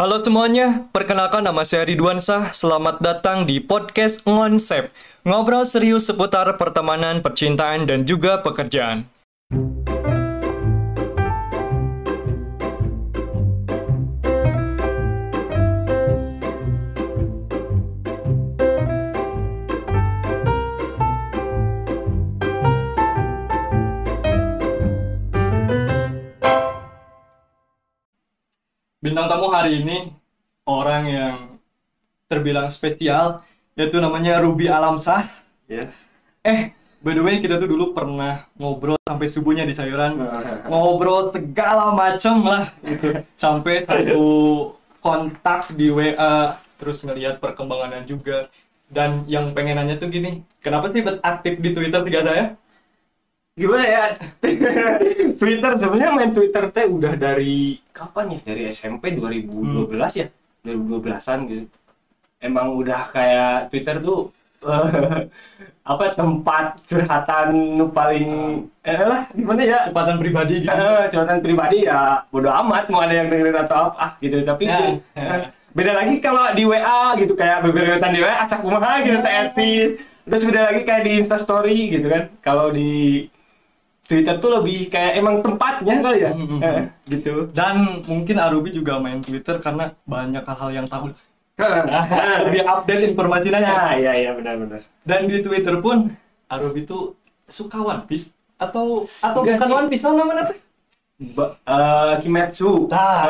Halo semuanya, perkenalkan nama saya Ridwan Sah. Selamat datang di podcast Ngonsep. Ngobrol serius seputar pertemanan, percintaan, dan juga pekerjaan. Bintang tamu hari ini orang yang terbilang spesial yaitu namanya Ruby Alamsah. Ya. Eh, by the way kita tuh dulu pernah ngobrol sampai subuhnya di sayuran. ngobrol segala macem lah gitu. Sampai satu kontak di WA terus ngelihat perkembangannya juga. Dan yang pengen nanya tuh gini, kenapa sih bet aktif di Twitter sih saya? Gimana ya? Twitter sebenarnya main Twitter teh udah dari kapan ya? Dari SMP 2012 ya? 2012-an gitu. Emang udah kayak Twitter tuh eh, apa tempat curhatan nu paling eh lah gimana ya? Cepatan pribadi gitu. Eh, curhatan pribadi ya bodo amat mau ada yang dengerin atau apa ah, gitu tapi Ya. eh, beda lagi kalau di WA gitu kayak beberetan di WA asak kumaha gitu etis terus beda lagi kayak di Insta Story gitu kan kalau di Twitter tuh lebih kayak emang tempatnya kali ya. Hmm, Eh, gitu. Dan mungkin Arubi juga main Twitter karena banyak hal-hal yang tahu. Lebih update informasinya. nah iya iya benar-benar Dan di Twitter pun Arubi tuh suka One Piece atau atau Enggak bukan sih. One Piece namanya apa? Ba- eh, Kimetsu. Nah,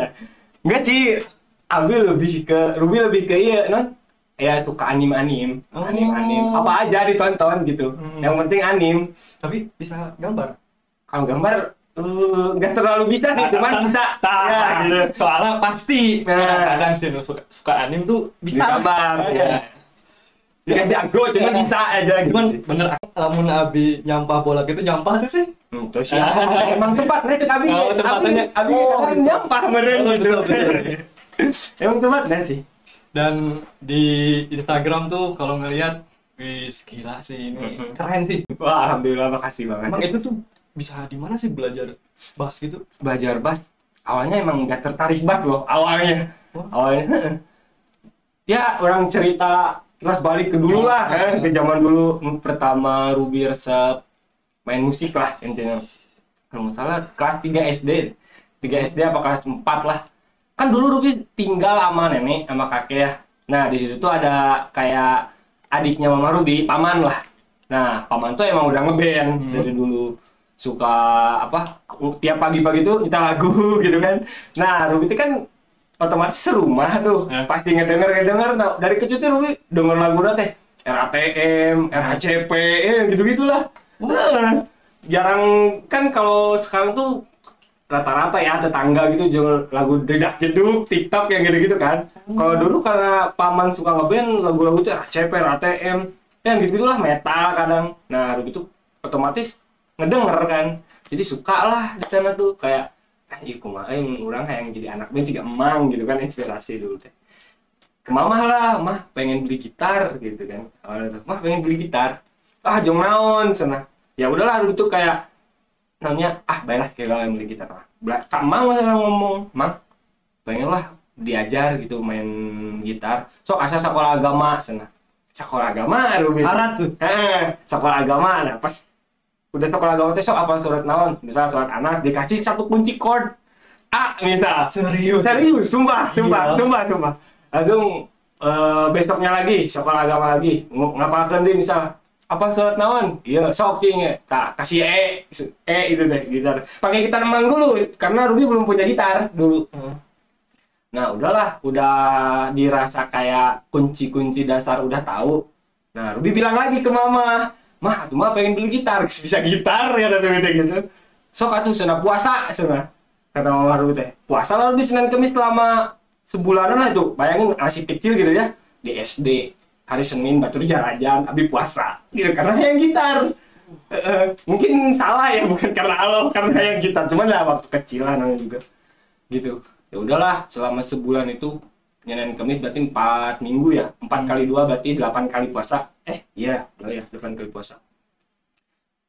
enggak sih. Abi lebih ke Ruby lebih ke iya non ya suka anim anim Oh. anim anim apa aja ditonton gitu Hmm. yang penting anim Tapi bisa gambar. kalau gambar eh, nggak terlalu bisa sih cuman bisa ya, gitu. Soalnya pasti Nah. kadang sih suka, suka anime tuh bisa gambar Ya. ya. Nggak jago cuman bisa aja gitu. Cuman bener lamun Abi nyampah bola gitu nyampah tuh sih. Hmm, terus ya emang tempatnya cek abi Oh, tempatnya. abi abi Oh, kemarin nyampah meren Oh, gitu betul, betul. emang tempatnya sih Dan di Instagram tuh kalau ngelihat wis gila sih ini keren sih. wah alhamdulillah makasih banget. Emang itu tuh bisa di mana sih belajar bass gitu? belajar bass awalnya emang nggak tertarik bass loh awalnya. Oh. awalnya ya orang cerita kelas balik ke dulu lah eh, ke zaman dulu. Pertama Ruby resep main musik lah intinya. Kalau nggak salah kelas 3 SD 3 SD apa kelas 4 lah kan dulu Ruby tinggal sama nenek sama kakek ya. Nah di situ tuh ada kayak adiknya mama Ruby paman lah. Nah paman tuh emang udah ngeband Hmm. dari dulu. Suka apa tiap pagi-pagi tuh kita lagu gitu kan. Nah Ruby itu kan otomatis serumah tuh. Ya. pasti ngedenger ngedenger. Nah, dari kecil tuh Ruby denger lagu teh. RATM, RHCP, eh, gitu gitulah. Nah, jarang kan kalau sekarang tuh rata-rata ya tetangga gitu jangan lagu dedak jeduk TikTok yang gitu-gitu kan. Kalau dulu karena paman suka ngeband lagu-lagu tuh RHCP, RATM, yang gitu-gitulah metal kadang. Nah, tuh otomatis ngedenger kan. Jadi suka lah di sana tuh kayak ah iya kumaha orang kayak jadi anak band juga emang gitu kan inspirasi dulu ke mama lah mah pengen beli gitar gitu kan awalnya mah pengen beli gitar ah jong naon sana ya udahlah dulu tuh kayak nanya ah baiklah kira beli gitar Bela- kak mang ngomong. Mang pengen lah diajar gitu main gitar. Sok asa sekolah agama sana. Sekolah agama Ruby Arat tuh. Eh, sekolah agama. Nah pas udah sekolah agama teh sok apa surat naon? Misal surat anas dikasih satu kunci chord. A misal. Serius. serius sumpah sumpah Gila. sumpah sumpah. Langsung eh, besoknya lagi sekolah agama lagi. Ng- ngapalkeun deui misal apa surat naon iya sok ting ya tak kasih E E itu deh gitar pakai gitar emang dulu karena Ruby belum punya gitar dulu Hmm. Nah udahlah, udah dirasa kayak kunci-kunci dasar udah tahu. Nah Ruby bilang lagi ke mama, mah tuh mah pengen beli gitar, bisa gitar ya tadi gitu gitu. Sok atuh sana puasa sana. Kata mama Ruby teh, puasa lah Ruby Senin Kamis selama sebulanan lah itu. Bayangin masih kecil gitu ya di SD hari Senin batu jalan-jalan, abi puasa. Gitu karena yang gitar. Eh, mungkin salah ya bukan karena Allah karena yang gitar. Cuman lah waktu kecil lah namanya juga. Gitu. Ya udahlah selama sebulan itu Senin Kamis berarti empat minggu ya? Empat kali dua berarti delapan kali puasa? Eh iya ya delapan kali puasa.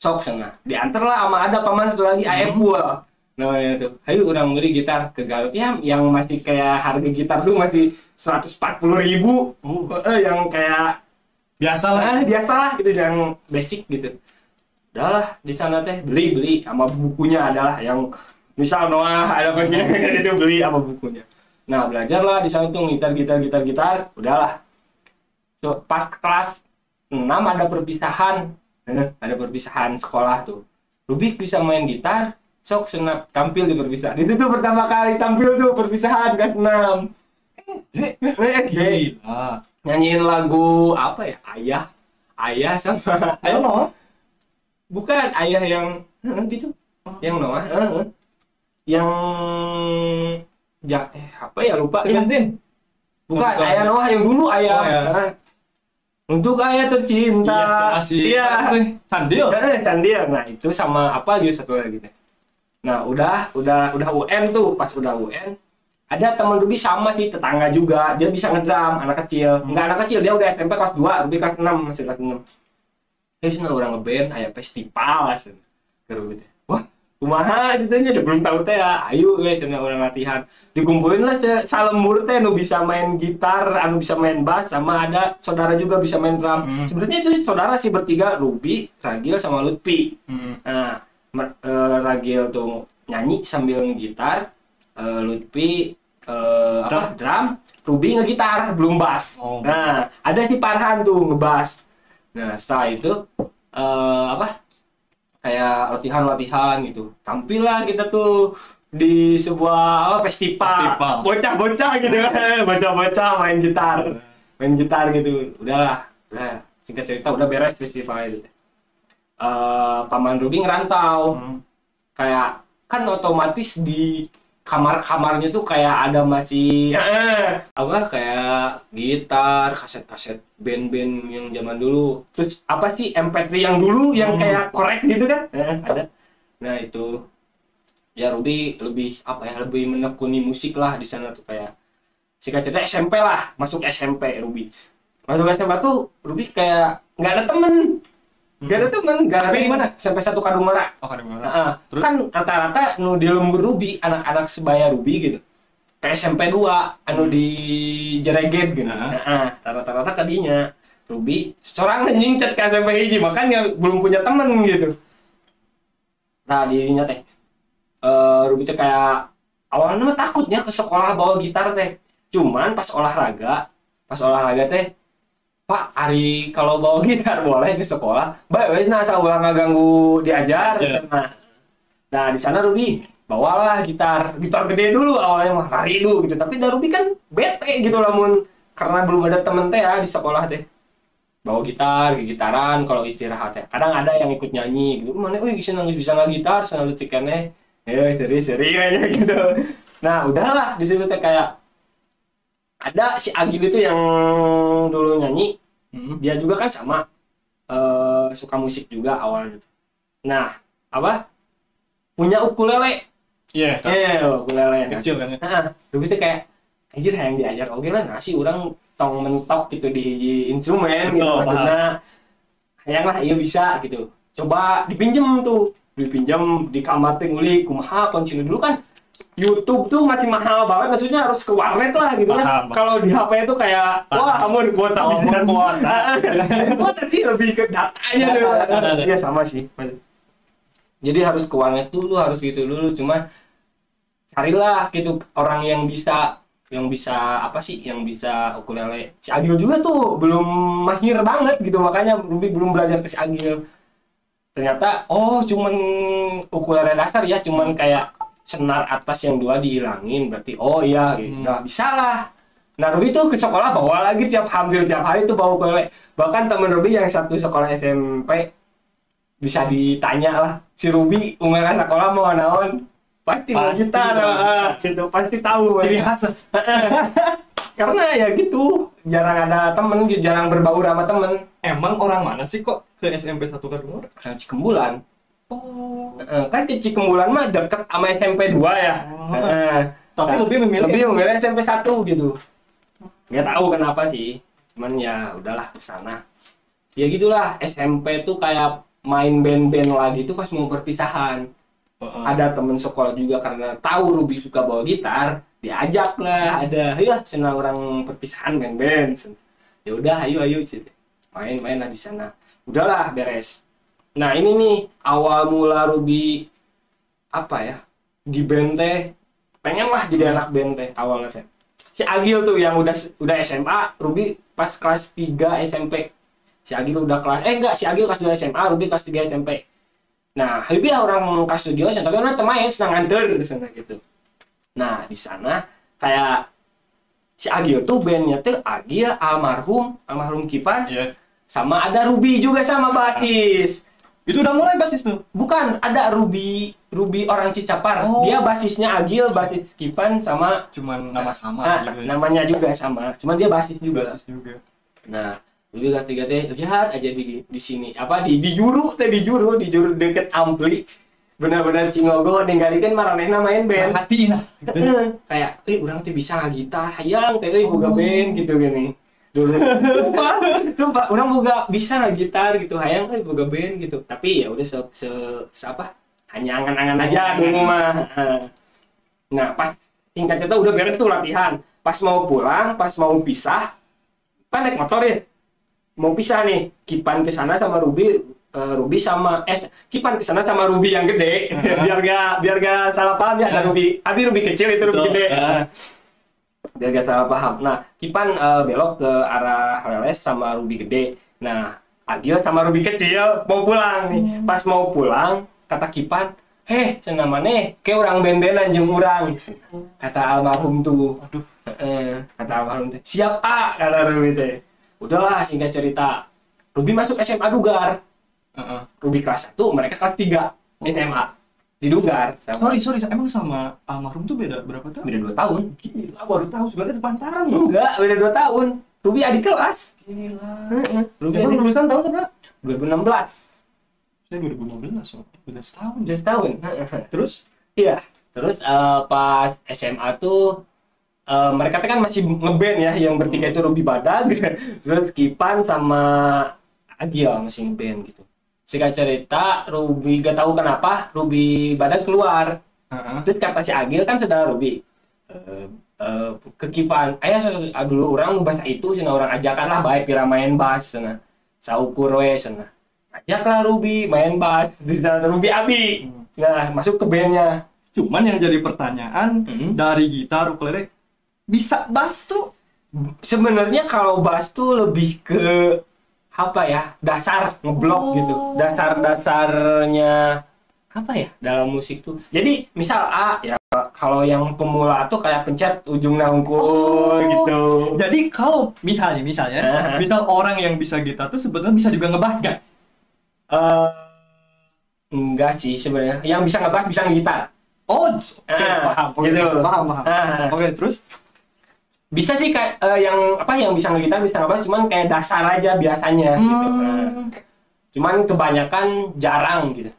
Sok sana diantar lah sama ada paman satu lagi ayah gua namanya tuh. Ayo orang beli gitar ke Garut. Ya yang masih kayak harga gitar tuh masih 140 ribu. Oh. Eh, yang kayak Biasa lah. ah, biasa lah gitu yang basic gitu. Udahlah di sana teh beli beli. Sama bukunya adalah yang misal Noah ada kuncinya itu beli sama bukunya. Nah belajarlah di sana tuh gitar gitar gitar. Gitar udahlah so, pas kelas 6 ada perpisahan. Eh, ada perpisahan sekolah tuh. Rubik bisa main gitar sok senap tampil di perpisahan itu tuh pertama kali tampil tuh perpisahan kelas 6 Eh, SD Gila. nyanyiin lagu apa ya ayah ayah sama Ayo no. bukan ayah yang eh, gitu yang Noah eh, eh. yang ya eh apa ya lupa ya. Seventeen. bukan Bukan. ayah Noah yang dulu ayah Oh, ya. Eh. untuk ayah tercinta Iya, iya Sandil. Eh, Candil nah itu sama apa gitu satu lagi teh nah udah udah udah UN tuh. Pas udah UN ada teman Ruby sama sih tetangga juga. Dia bisa ngedram anak kecil. Enggak anak kecil dia udah SMP kelas 2 Ruby kelas 6 masih kelas 6 eh sana orang ngeband aya festival asin ke Ruby wah kumaha ceritanya dia belum tahu teh ya. Ayo guys sana orang latihan. Dikumpulin lah se- salembur teh nu bisa main gitar anu bisa main bass sama ada saudara juga bisa main drum. Hmm. sebenarnya itu saudara sih bertiga Ruby Ragil sama Lutfi. Hmm. Nah, eh, Ragil tuh nyanyi sambil ngitar, eh, Lutfi eh, apa drum, Ruby ngegitar belum bass. Oh. Nah, ada si Farhan tuh ngebass. Nah, setelah itu eh, apa? Kayak latihan-latihan gitu. Tampil lah kita tuh di sebuah apa, festival. Festival. Bocah-bocah gitu kan. Bocah-bocah main gitar. Main gitar gitu. Udahlah. Udah. Singkat cerita udah beres festival itu eh paman Ruby ngerantau. Hmm. kayak kan otomatis di kamar-kamarnya tuh kayak ada masih eh, apa kayak gitar kaset-kaset band-band yang zaman dulu. Terus apa sih MP3 yang dulu yang Hmm. kayak korek gitu kan? Eh, ada. Nah itu. Ya Ruby lebih apa ya lebih menekuni musik lah di sana tuh kayak singkat cerita SMP lah masuk SMP Ruby. Masuk SMP tuh Ruby kayak nggak ada temen nggak ada temen nggak ada temen. di mana? SMP satu Kadung Merah Oh, kadang Heeh. Terus? kan rata-rata nu di lembur Ruby anak-anak sebaya Ruby gitu ke SMP 2 anu di Jereget gitu Heeh. Heeh. rata-rata tadinya Ruby seorang anjing chat ke SMP hiji makanya belum punya temen gitu nah dirinya teh eh Ruby teh kayak awalnya mah takutnya ke sekolah bawa gitar teh cuman pas olahraga pas olahraga teh Pak, hari kalau bawa gitar boleh ke sekolah. Baik, wes nah asal ulang nggak ganggu diajar. Iya. Nah, nah di sana Ruby bawalah gitar, gitar gede dulu awalnya mah lari dulu gitu. Tapi dah Ruby kan bete gitu lamun karena belum ada temen teh ya di sekolah teh. Bawa gitar, gitaran kalau istirahat ya. Kadang ada yang ikut nyanyi gitu. Mana, wih bisa nangis bisa nggak gitar, sana letikannya. Ya seri seri kayaknya gitu. Nah udahlah di situ teh kayak ada si Agil itu yang dulu nyanyi. Hmm. dia juga kan sama eh, suka musik juga awalnya nah apa? Punya ukulele. Iya, tahu. eh ukulele. Nah, kecil kan ya. nah, dulu tuh kayak anjir yang diajar oke lah nasi orang tong mentok gitu di hiji instrumen gitu Betul, maksudnya. hayang lah iya bisa gitu. Coba dipinjem tuh. Dipinjam di kamar teh ngulik kumaha kunci dulu kan YouTube tuh masih mahal banget maksudnya harus ke warnet lah gitu kan. Kalau di HP itu kayak wah kamu kuota Oh, bisa kuota. kuota. Sih lebih ke datanya Data, dulu. iya sama sih. Jadi harus ke warnet dulu harus gitu dulu. Cuman carilah gitu orang yang bisa yang bisa apa sih yang bisa ukulele. Si Agil juga tuh belum mahir banget gitu makanya Ruby belum belajar ke si Agil. Ternyata oh cuman ukulele dasar ya cuman kayak senar atas yang dua dihilangin berarti oh iya gitu. Hmm. nah bisa lah nah Ruby tuh ke sekolah bawa lagi tiap hampir tiap hari tuh bawa ukulele bahkan temen Ruby yang satu sekolah SMP bisa ditanya lah si Ruby umur sekolah mau naon pasti mau Pasti gitar ah, gitu pasti tahu Ciri ya. khas. karena ya gitu jarang ada temen jarang berbaur sama temen Emang orang mana sih kok ke SMP 1 Kadungor? orang Cikembulan Oh. Eh, kan ke Cikembulan mah deket sama SMP 2 ya Oh. Eh, Tapi nah, lebih memilih lebih memilih SMP 1 gitu nggak tahu kenapa sih cuman ya udahlah ke sana ya gitulah SMP tuh kayak main band-band lagi tuh pas mau perpisahan Heeh. ada temen sekolah juga karena tahu Ruby suka bawa gitar diajak lah ada ya senang orang perpisahan band band ya udah ayo ayo Cik. main main lah di sana udahlah beres nah ini nih awal mula Ruby apa ya di band teh pengen lah jadi anak band teh awalnya teh si Agil tuh yang udah udah SMA Ruby pas kelas 3 SMP si Agil udah kelas eh enggak si Agil kelas 2 SMA Ruby kelas 3 SMP Nah, Habibie orang ke studio, tapi orang teman senang nganter di sana gitu. Nah, di sana kayak si Agil tuh bandnya tuh Agil almarhum almarhum Kipan Iya. sama ada Ruby juga sama basis. Itu udah mulai basis tuh. Bukan ada Ruby Ruby orang Cicapar. Oh. Dia basisnya Agil, basis Kipan sama Cuman nama sama nah, gitu. namanya juga sama. Cuman dia basis juga. Basis juga. Nah, Ruby kelas tiga teh lihat aja di di sini apa di di juru teh di juru di juru deket ampli benar-benar cingogo ninggalikeun maranehna main band Hati lah. Heeh, kayak eh orang tuh bisa gitar hayang teh euy boga band gitu gini dulu. Sumpah. Sumpah. Orang boga bisa gitar gitu hayang euy boga band gitu. Tapi ya udah se, se, se apa? Hanya angan-angan aja. Dulu mah nah pas singkat cerita udah beres tuh latihan. Pas mau pulang pas mau pisah kan naik motor ya. Mau pisah nih kipan ke sana sama Ruby eh, Ruby sama eh kipan ke sana sama Ruby yang gede. Biar gak biar gak salah paham ya ada Ruby. Abi Ruby kecil itu Ruby gede. Biar gak salah paham. Nah kipan eh, belok ke arah Leles sama Ruby gede. Nah Agil sama Ruby kecil mau pulang nih. Pas mau pulang kata kipan heh senama nih kayak orang ben-benan jeung urang. Kata almarhum tuh Aduh. Heeh, kata almarhum teh siap A kata Ruby teh. Udahlah singkat cerita Ruby masuk SMA Dugar. Heeh. Ruby kelas 1 mereka kelas 3 SMA di Dugar sama Sorry, sorry, emang sama almarhum tuh beda berapa tahun? beda 2 tahun Gila, baru tahu sebenarnya sepantaran loh. enggak beda 2 tahun Ruby adik kelas Gila. Ruby adik lulusan tahun berapa? 2016 Saya 2015 loh. Beda setahun. udah setahun Terus? iya terus eh, pas SMA tuh eh, mereka tuh kan masih ngeband ya yang bertiga itu Ruby Badag terus Kipan sama Agil masih ngeband gitu singkat cerita Ruby gak tahu kenapa Ruby Badag keluar. Heeh. terus kata si Agil kan saudara Ruby. Eh eh, ke Kipan ayah se- ah, dulu orang mau bahasa itu sana orang ajakan lah baik pira main bass sana. Saukur we sana. Ajaklah Ruby main bass di sana Ruby Abi. Nah masuk ke bandnya. Cuman yang jadi pertanyaan Mhm. dari gitar ukulele bisa bass tuh? Sebenarnya kalau bass tuh lebih ke apa ya dasar ngeblok Oh. gitu dasar dasarnya apa ya dalam musik tuh jadi misal A ya kalau yang pemula tuh kayak pencet ujung nangkul Oh. gitu Jadi kalau misalnya misalnya, Aha. misal orang yang bisa gitar tuh sebenarnya bisa juga ngebass kan? Eh enggak sih sebenarnya yang bisa ngebass bisa ngegitar Oh, oke, Ah, paham, oke, gitu. paham, paham. Ah. Oke, terus? Bisa sih kayak eh, yang apa yang bisa ngegitar bisa ngebass cuman kayak dasar aja biasanya gitu Hmm, cuman kebanyakan jarang gitu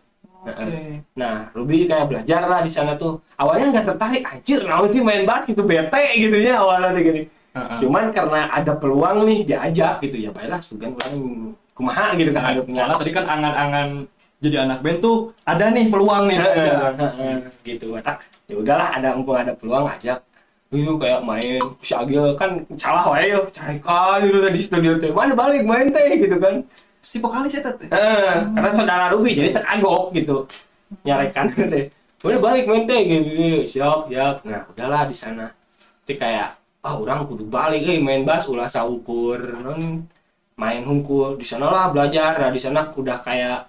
Oke. Nah, Ruby kayak belajar lah di sana tuh. Awalnya nggak tertarik, anjir, naon sih main bass gitu bete gitu ya awalnya gini. Heeh. Cuman karena ada peluang nih diajak gitu ya, baiklah sugan orang kumaha gitu kan ada punya. Soalnya tadi kan angan-angan jadi anak band tuh ada nih peluang nih. gitu tak ya udahlah ada mumpung ada peluang ajak itu kayak main si Agil kan salah wae yo. Carikan gitu di studio teh mana balik main teh gitu kan. Si vokalis ya teh. Eh, karena saudara Ruby jadi terkagok gitu. Nyarekan teh udah balik main teh gitu, gitu. siap siap. Nah udahlah di sana. Tapi kayak ah orang kudu balik eh main bass ulah saukur non main hungkul di sana lah belajar. Nah di sana udah kayak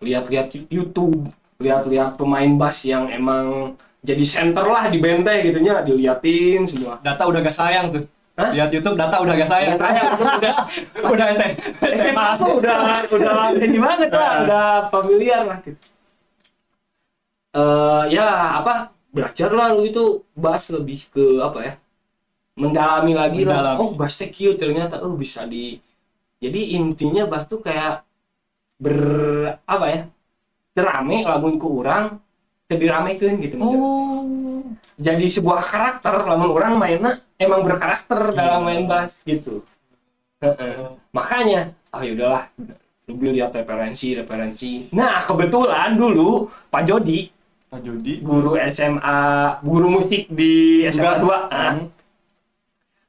lihat-lihat YouTube lihat-lihat pemain bass yang emang jadi center lah di benteng gitunya diliatin semua Data udah gak sayang tuh. Hah? Lihat YouTube data udah gak sayang. saya udah udah saya. SMA tuh udah udah ini banget lah, udah familiar lah gitu. Eh ya apa belajar lah lu itu bass lebih ke apa ya mendalami lagi lah Mendalami. oh bass teh kieu ternyata oh bisa di jadi intinya bass tuh kayak ber apa ya terame lamun ku diramekeun gitu maksudnya. Oh. jadi sebuah karakter lamun orang mainnya emang berkarakter dalam main bass gitu makanya ah yaudahlah lebih lihat referensi referensi nah kebetulan dulu Pak Jody Pak Jody. guru SMA, guru musik di SMA Dugar. 2. Nah,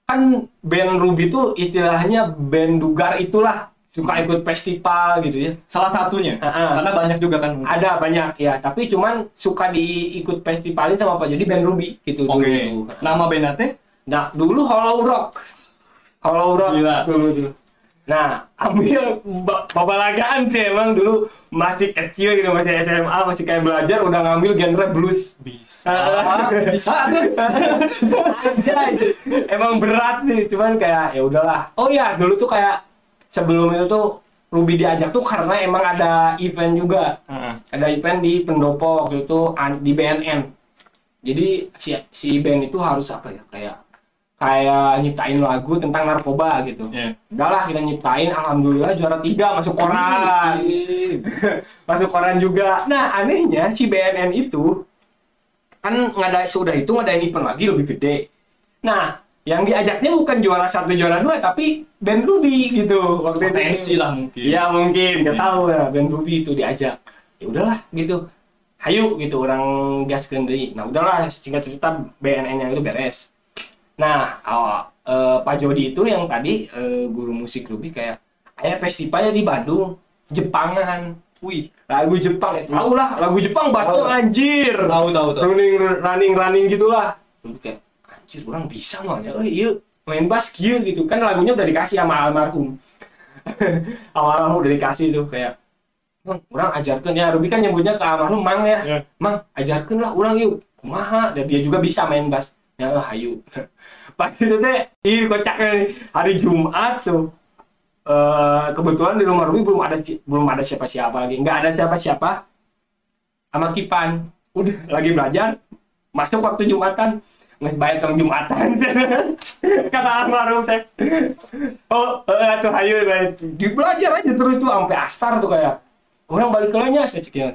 kan band Ruby itu istilahnya band dugar itulah suka ikut festival gitu ya. Salah satunya. Ah, ah. Karena banyak juga kan. Ada banyak ya, tapi cuman suka diikut festivalin sama Pak Jody band Ruby gitu Oke. dulu. Nama bandnya teh? Nah, dulu Hollow Rock. Hollow Rock Gila. dulu tuh. Nah, ambil ba- babalagaan sih emang dulu masih kecil gitu, masih SMA, masih kayak belajar udah ngambil genre blues. Bisa. Ah, Bisa. Emang berat sih, cuman kayak ya udahlah. Oh iya, dulu tuh kayak sebelum itu tuh Ruby diajak tuh karena emang ada event juga. Heeh. Ada event di Pendopo waktu itu di BNN. Jadi si si band itu harus apa ya? Kayak kayak nyiptain lagu tentang narkoba gitu. Iya. Udahlah kita nyiptain, alhamdulillah juara tiga masuk koran. masuk koran juga. Nah anehnya si BNN itu kan ngada sudah itu ngadain event lagi lebih gede. Nah yang diajaknya bukan juara satu juara dua tapi band Ruby gitu waktu Potensi itu. lah mungkin. Iya mungkin, nggak Iya. tahu ya band Ruby itu diajak. Ya udahlah gitu. Hayu gitu orang gas deui. Nah udahlah singkat cerita BNN yang itu beres. Nah awal eh, Pak Jody itu yang tadi eh, guru musik Ruby kayak ayah festivalnya di Bandung, Jepangan. Wih. Lagu Jepang ya, tau lah, lagu Jepang Tahu. anjir. Tahu tahu tahu. Running running running gitulah. Kayak anjir orang bisa mah ya. Oh iya, main bass kieu gitu. Kan lagunya udah dikasih sama almarhum. Almarhum udah dikasih tuh kayak Bang, orang ajarkan ya, Ruby kan nyebutnya ke almarhum Mang ya. Ya. Mang, ajarkan lah orang yuk. Kumaha, dan dia juga bisa main bass. Ya, hayu. Pas itu teh, ih kocaknya nih. Hari Jumat tuh, eh kebetulan di rumah Ruby belum ada belum ada siapa-siapa lagi nggak ada siapa-siapa sama Kipan udah lagi belajar masuk waktu Jumatan nggak bayar tong Jumatan. Kata almarhum teh. Oh eh tuh hayu di belajar aja terus tuh sampai asar tuh kayak orang balik ke lanya saya cekin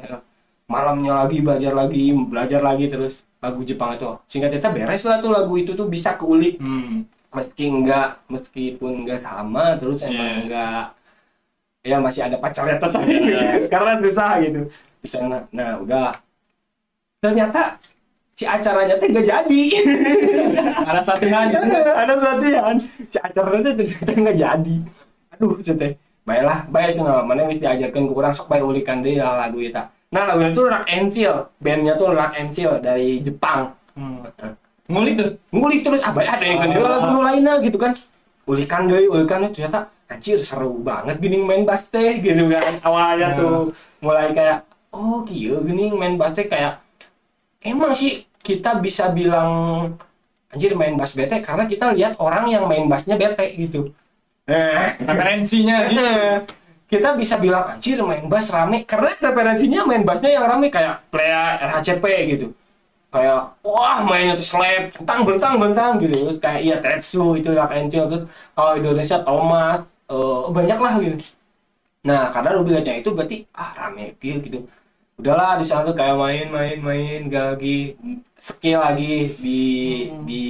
malamnya lagi belajar lagi belajar lagi terus lagu Jepang itu. Singkat cerita beres lah tuh lagu itu tuh bisa keulik. Hmm. meski enggak meskipun enggak sama terus emang Iya. enggak ya masih ada pacarnya tetap. Iya. karena susah gitu. Di sana nah udah. Ternyata si acaranya teh enggak jadi. Ada latihan. Gitu. ada latihan. Si acaranya teh ternyata enggak jadi. Aduh cete baiklah baik sih nah, mana mesti diajarkan ke orang sok baik ulikan deh lagu itu nah lagu itu Rock and Seal. Bandnya tuh Rock and Seal dari Jepang. Hmm. Ngulik tuh. ngulik terus ah baik ada yang Oh. kedua lagu lainnya gitu kan. Ulikan deh ulikan deh. Ternyata anjir seru banget gini main bass teh gitu kan. Awalnya Hmm. tuh mulai kayak oh iya gini main bass teh kayak emang sih kita bisa bilang anjir main bass bete karena kita lihat orang yang main bassnya bete gitu. Nah Referensinya. Gitu. kita bisa bilang anjir main bass rame. Karena referensinya main bassnya yang rame kayak Playa RHCP gitu. Kayak wah mainnya tuh slap bentang bentang bentang gitu. Terus kayak iya Tetsu itu and Chill terus kalau Indonesia Thomas eh, banyak lah gitu. Nah karena Ruby liatnya itu berarti ah rame gitu gitu udahlah di sana tuh kayak main main main gak lagi skill lagi di di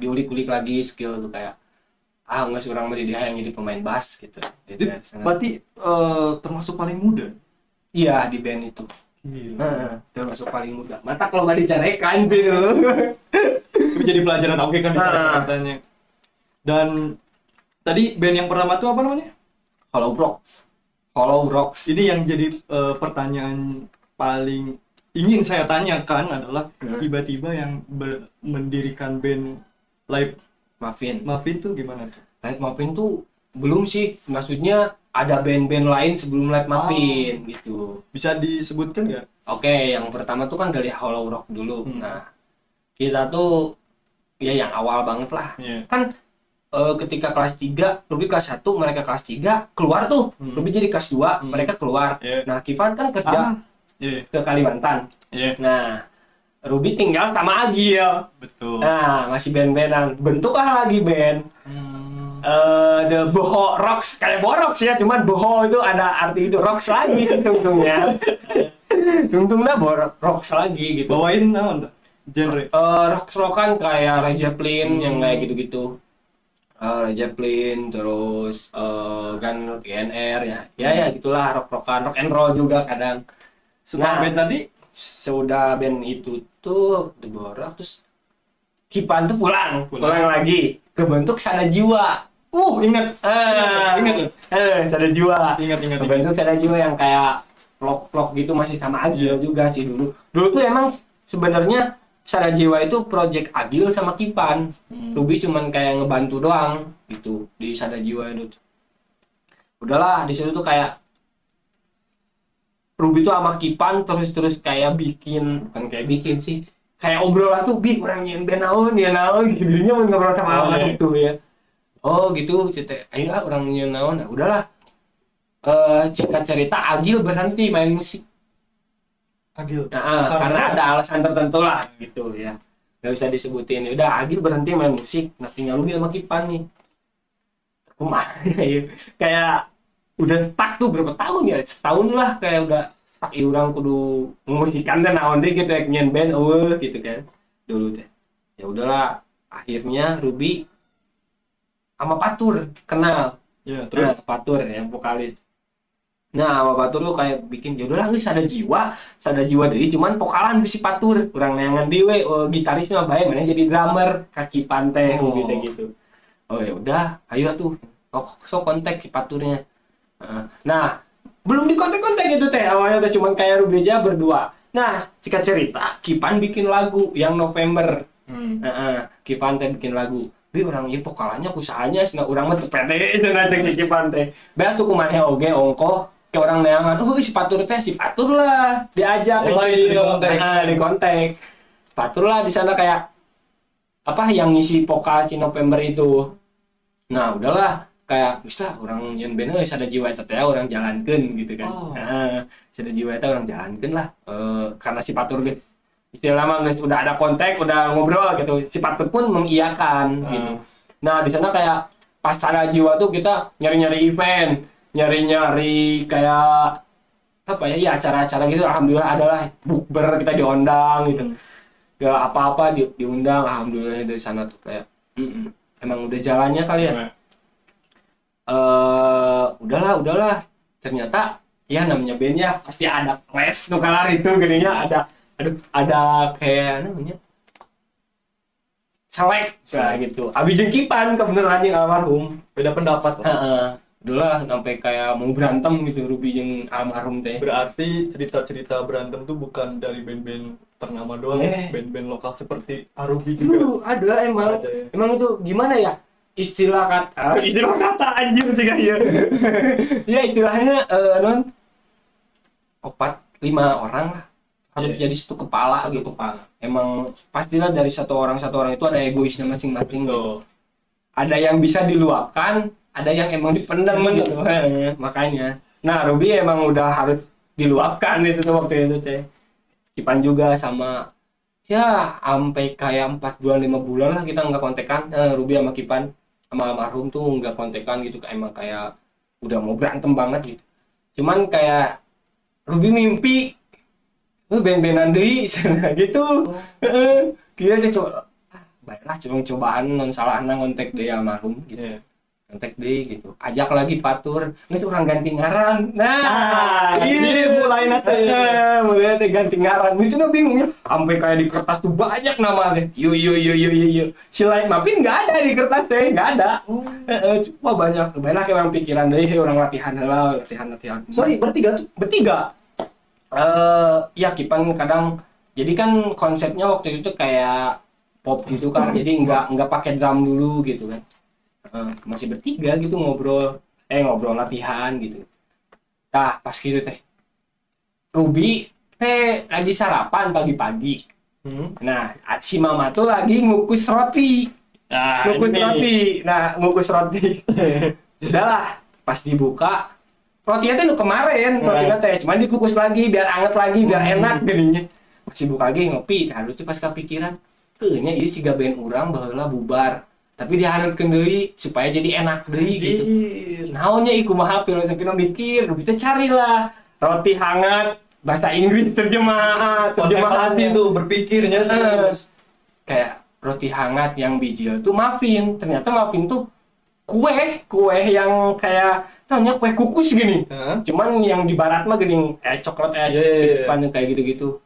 diulik-ulik lagi skill tuh kayak ah nggak sih orang jadi yang jadi pemain bass gitu Di sana. Berarti eh, termasuk paling muda. Iya di band itu. Gila. Heeh, termasuk paling muda. Mata kalau nggak dicarekan sih. Itu jadi pelajaran oke kan di Ah. katanya. Dan tadi band yang pertama tuh apa namanya? Hollow Rocks. Hollow Rocks. Ini yang jadi eh, pertanyaan paling ingin saya tanyakan adalah Hmm. tiba-tiba yang ber- mendirikan band Live Muffin. Muffin tuh gimana tuh? Light Muffin tuh belum sih. Maksudnya ada band-band lain sebelum Light Muffin gitu. Bisa disebutkan nggak? Oke, yang pertama tuh kan dari Hollow Rock dulu. Hmm. Nah, kita tuh ya yang awal banget lah. Iya. Kan eh, ketika kelas 3, Ruby kelas 1, mereka kelas 3, keluar tuh. Hmm. Ruby jadi kelas 2, Hmm. mereka keluar. Iya. Nah, Kivan kan kerja Ah, iya, ke Kalimantan. iya, Nah, Ruby tinggal sama Agil. betul. Nah, masih band-bandan. Bentuklah lagi band. Hmm. Eh, The Boho Rocks. Kayak Borox ya, cuman Boho itu ada arti itu. Rocks lagi sih tungtungnya. Tungtungnya Bor Rocks lagi gitu. Bawain tuh? Genre. Eh, rocks rockan kayak Red Zeppelin yang Hmm. kayak gitu-gitu. Red Zeppelin, terus eh Gun GNR ya. Ya ya gitulah rock rockan, rock and roll juga kadang. Setelah Nah. band tadi sudah band itu tuh diborak terus Kipan tuh pulang, pulang, Pulang. lagi kebentuk Sada Jiwa. Uh, ingat. Ah, Ingat? Eh, Sada Jiwa. Ingat, ingat, ingat. Kebentuk Sada Jiwa yang kayak vlog-vlog gitu masih sama Agil juga sih dulu. Dulu tuh emang sebenarnya Sada Jiwa itu project Agil sama Kipan. Hmm. Ruby cuman kayak ngebantu doang gitu di Sada Jiwa itu. Udahlah di situ tuh kayak Ruby tuh sama Kipan terus-terus kayak bikin bukan kayak bikin sih kayak obrolan tuh bi orang yang band naon ya naon gitu jadinya mau ngobrol sama Oh, awal iya. gitu ya oh gitu cerita ayo ah, orang yang naon nah, udahlah eh cerita cerita Agil berhenti main musik Agil. Nah, ah, Karena- karena ada alasan tertentu lah gitu ya. Gak usah disebutin. Udah Agil berhenti main musik, nah tinggal lu sama Kipan nih. Ke mana ya? Kayak udah stuck tuh berapa tahun ya? Setahun lah kayak udah stuck ya orang kudu memusikan dan naon deh gitu ya nyen band eueuh gitu kan. Dulu teh. Ya udahlah, akhirnya Ruby sama Patur kenal. Ya, Terus terus Patur yang vokalis. Nah, sama Patur tuh kayak bikin jodoh lah geus ada jiwa, ada jiwa deui cuman vokalan ku si Patur. Urang neangan di we oh, gitaris mah bae mana jadi drummer kaki pantai Oh. gitu gitu. Oh ya udah, ayo tuh. Oh, so kontak si Paturnya. Nah, belum di kontak-kontak gitu teh. Awalnya tuh cuman kayak Ruby aja berdua. Nah, jika cerita, Kipan bikin lagu yang November. Hmm. Heeh, Kipan teh bikin lagu. Bi orang ieu vokalannya kusahanya cenah urang mah teu pede cenah cek Kipan teh. Bea tuh kumaneh oge ongko ke orang neangan, "Uh, si Patur teh si Patur lah." Diajak Oh, di di kontak. Heeh, di kontak. Patur lah di sana kayak apa yang ngisi vokal si November itu. Nah, udahlah kayak lah orang yang bener ada jiwa teh orang jalankeun gitu kan. Oh. Heeh, geus ada jiwa eta orang jalankeun lah. Eh, karena si Patur geus istilah mah guys udah ada kontak udah ngobrol gitu si Patur pun mengiyakan Hmm. gitu nah di sana kayak pas ada jiwa tuh kita nyari nyari event nyari nyari kayak apa ya ya acara-acara gitu alhamdulillah adalah bukber kita diundang gitu gak apa-apa di, diundang alhamdulillah dari sana tuh kayak mm-mm. emang udah jalannya kali ya Nah, eh udahlah udahlah ternyata ya namanya band ya pasti ada clash tuh kalar itu gininya ada aduh ada kayak namanya selek kayak gitu abi jengkipan kebeneran yang almarhum beda pendapat. lah. Heeh. udahlah sampai kayak mau berantem gitu Ruby yang almarhum teh Berarti cerita-cerita berantem tuh bukan dari band-band ternama doang, Eh. band-band lokal seperti Arubi juga. Uh, ada emang Ada ya. emang itu gimana ya istilah kata. Istilah kata anjir sih ya ya istilahnya eh, non opat lima orang lah. Harus Iya. jadi satu kepala gitu. emang pastilah dari satu orang satu orang itu ada egoisnya masing-masing gitu. Ada yang bisa diluapkan ada yang emang dipendam Dipendam. gitu. Makanya. Nah Ruby emang udah harus diluapkan itu tuh waktu itu teh Kipan juga sama ya sampai kayak empat bulan lima bulan lah kita nggak kontekan Eh, Ruby sama Kipan sama almarhum tuh nggak kontekan gitu kayak emang kayak udah mau berantem banget gitu cuman kayak Ruby mimpi lu band-bandan deui sana gitu Heeh. kita teh coba ah, baiklah coba cobaan non salah nang kontak deh almarhum gitu Iya. Kontak deh gitu. Ajak lagi patur nggak orang ganti ngaran. Nah Ah, ini mulai nanti. Eh, mulai teh ganti ngaran. Itu tuh bingung ya. Sampai kayak di kertas tuh banyak nama teh yo yo yo yo yo yo. Si lain mapin nggak ada di kertas teh nggak ada. Heeh, cuma banyak banyak orang pikiran deh orang latihan lah latihan latihan. Sorry, bertiga tuh. bertiga. Eh ya Kipan kadang jadi kan konsepnya waktu itu kayak pop gitu kan. Jadi nggak nggak pakai drum dulu gitu kan masih bertiga gitu ngobrol. Eh ngobrol latihan gitu. Nah pas gitu teh. Ruby teh lagi sarapan pagi-pagi. Hmm. nah si mama tuh lagi ngukus roti. Nah, ngukus ini. roti. Nah ngukus roti. Udahlah pas dibuka rotinya tuh kemarin Nah. rotinya teh. Cuman dikukus lagi biar anget lagi biar enak gininya. Pas dibuka lagi ngopi. Nah tuh pas kepikiran. Tuh nya ini si gaben urang baheula bubar tapi dihanetkeun deui supaya jadi enak deui gitu. Naonnya iku maha filosofi mikir lu kita carilah. Roti hangat bahasa Inggris terjemah terjemah Kontemplasi tuh berpikirnya terus. kayak roti hangat yang bijil tuh muffin. Ternyata muffin tuh kue kue yang kayak namanya kue kukus gini. Hah? cuman yang di barat mah gini eh coklat eh iya, iya. Jepang kayak gitu-gitu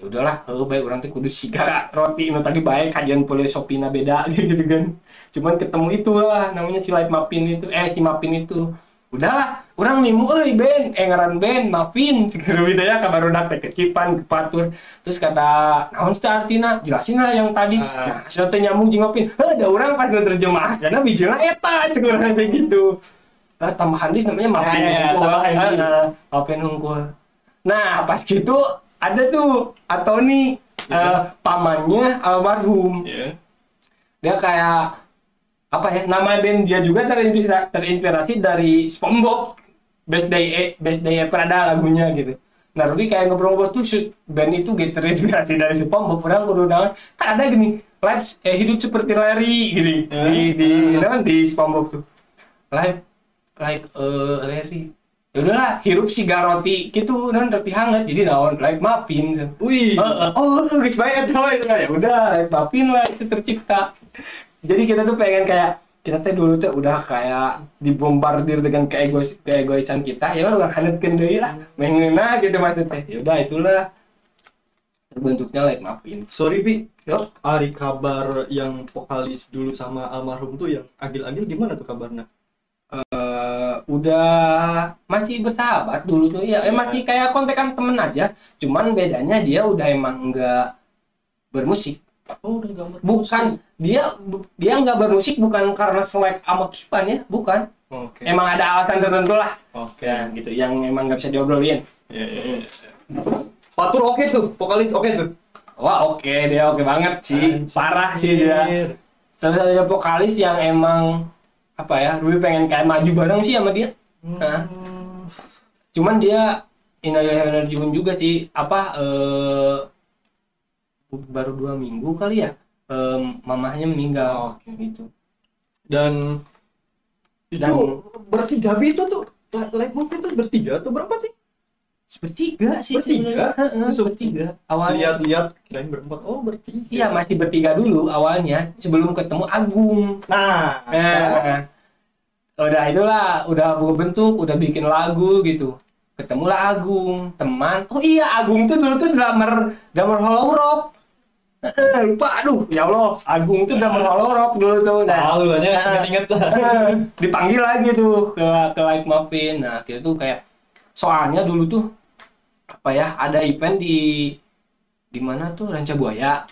ya udahlah heuh bae urang teh kudu siga roti nu tadi bae kajian filosofina beda gitu kan. Cuman ketemu itulah namanya si Light Mapin itu eh si Mapin itu. Udahlah orang nimu euy Ben eh ngaran Ben Mapin. Segera gitu ya kabar udah teh kecipan ke patur terus kata naon teh artina jelasin lah yang tadi. Ah. nah hasil teh nyambung jeung Mapin. Heuh ada orang pas terjemah karena bijilna eta cek urang teh gitu. Nah, tambahan dis namanya Mapin Ya, ya, ya, Mapin Hungkul. Nah, pas gitu ada tuh Atoni Ya. eh, pamannya almarhum. Iya. Dia kayak apa ya? Nama band dia juga terinspirasi, terinspirasi dari SpongeBob. Best Day E- Best Day Ever ada lagunya gitu. Nah, Ruby kayak ngobrol-ngobrol tuh shoot band itu gitu terinspirasi dari SpongeBob. Orang kudu. Kan ada gini, live eh, hidup seperti Larry gini Ya. di di apa, di SpongeBob tuh. Live like eh Larry ya udahlah hirup si garoti gitu dan roti hangat jadi naon like muffin. Wih. Heeh. oh guys banget tuh itu ya udah like muffin lah itu tercipta jadi kita tuh pengen kayak kita teh dulu tuh udah kayak dibombardir dengan keegois keegoisan kita ya udah hanetkeun deui lah mengeuna gitu maksudnya ya udah itulah terbentuknya like muffin Sorry Bi, Yo. Ari kabar yang vokalis dulu sama almarhum tuh yang agil-agil gimana tuh kabarnya? eh udah masih bersahabat dulu tuh ya eh, masih kayak kontekan temen aja. Cuman bedanya dia udah emang nggak bermusik. Oh udah gambar. bukan. Dia dia nggak bermusik bukan karena selek sama Kipan ya bukan. Oke. emang ada alasan tertentu lah. Oke. ya gitu. Yang emang nggak bisa diobrolin. Ya, ya, ya. Patur oke tuh, vokalis oke tuh. wah oke. Dia oke banget sih. Anjir. parah sih dia. Salah-satunya vokalis yang emang apa ya Ruby pengen kayak maju bareng sih sama dia Nah. Hmm. cuman dia energi juga sih apa eh baru dua minggu kali ya eh, mamahnya meninggal Oke. gitu Dan itu Dan- bertiga itu tuh live movie tuh bertiga tuh berapa sih? Bertiga sih Bertiga? sebenarnya. Bertiga awalnya Lihat-lihat kirain berempat. Oh bertiga. iya masih bertiga dulu awalnya sebelum ketemu Agung Nah, nah udah itulah udah bentuk udah bikin lagu gitu ketemulah Agung teman oh iya Agung tuh dulu tuh drummer drummer Hollow Rock Eh, lupa aduh ya Allah Agung tuh drummer Hollow Rock dulu tuh nah tahu lah ya, Nah. lah. dipanggil lagi tuh ke ke Like Muffin nah kita tuh kayak soalnya dulu tuh apa ya ada event di di mana tuh Ranca Buaya?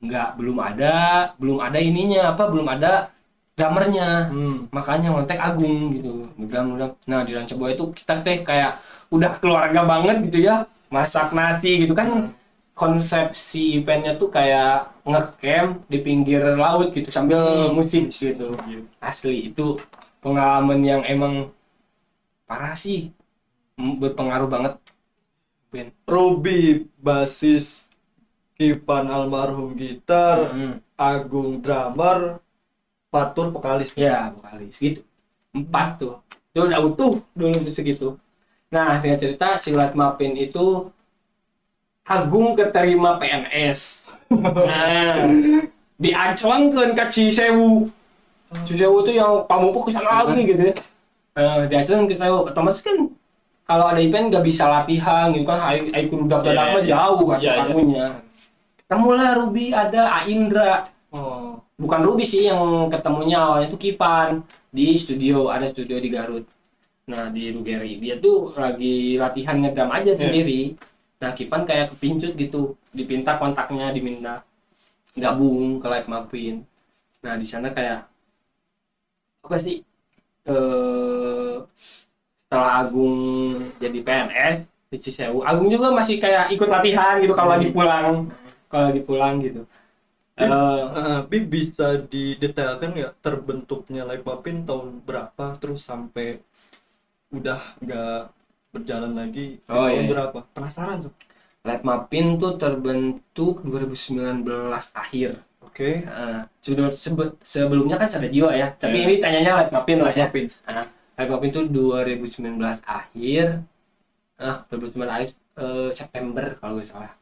Nggak belum ada belum ada ininya apa belum ada drummernya. Hmm. makanya ngontek Agung gitu. Drum drum nah di Ranca Buaya itu kita teh kayak udah keluarga banget gitu ya. Masak nasi gitu kan. Konsepsi eventnya tuh kayak ngecamp di pinggir laut gitu sambil musik gitu. Asli itu pengalaman yang emang parah sih. Berpengaruh banget Ben. Ruby basis Kipan almarhum gitar, Mm. Agung drummer, Patur vokalis. ya vokalis gitu. Empat tuh. Itu udah utuh dulu segitu. Nah singkat cerita si Light Mapin itu Agung keterima PNS nah dianclengkeun ke Cisewu. Cisewu tuh yang pamupuk ke sana lagi gitu ya. Eh diancleng ke Cisewu. Otomatis kan kalau ada event nggak bisa latihan gitu kan kudu dapat dapat iya. jauh kan Iya, iya. kamunya ketemulah Ruby ada Aindra Oh. bukan Ruby sih yang ketemunya awalnya tuh Kipan di studio ada studio di Garut nah di Rugeri dia tuh lagi latihan ngedram aja Iya. sendiri nah Kipan kayak kepincut gitu dipinta kontaknya diminta gabung ke Live Mapin nah di sana kayak apa sih eh setelah Agung jadi PNS di Cisewu Agung juga masih kayak ikut latihan gitu kalau lagi pulang kalau lagi pulang gitu Eh, Eh, Bi bisa didetailkan nggak terbentuknya Live Mapin tahun berapa terus sampai udah nggak berjalan lagi Oh, tahun iya, iya. berapa? Penasaran tuh. Live Mapin tuh terbentuk 2019 akhir. Oke. Heeh. sebelum sebe- sebelumnya kan Sada Jiwa ya, tapi Iya. ini tanyanya Live Mapin lah ya. Mapin. Live Mapin tuh 2019 akhir. Ah, 2019 akhir eh, September kalau nggak salah.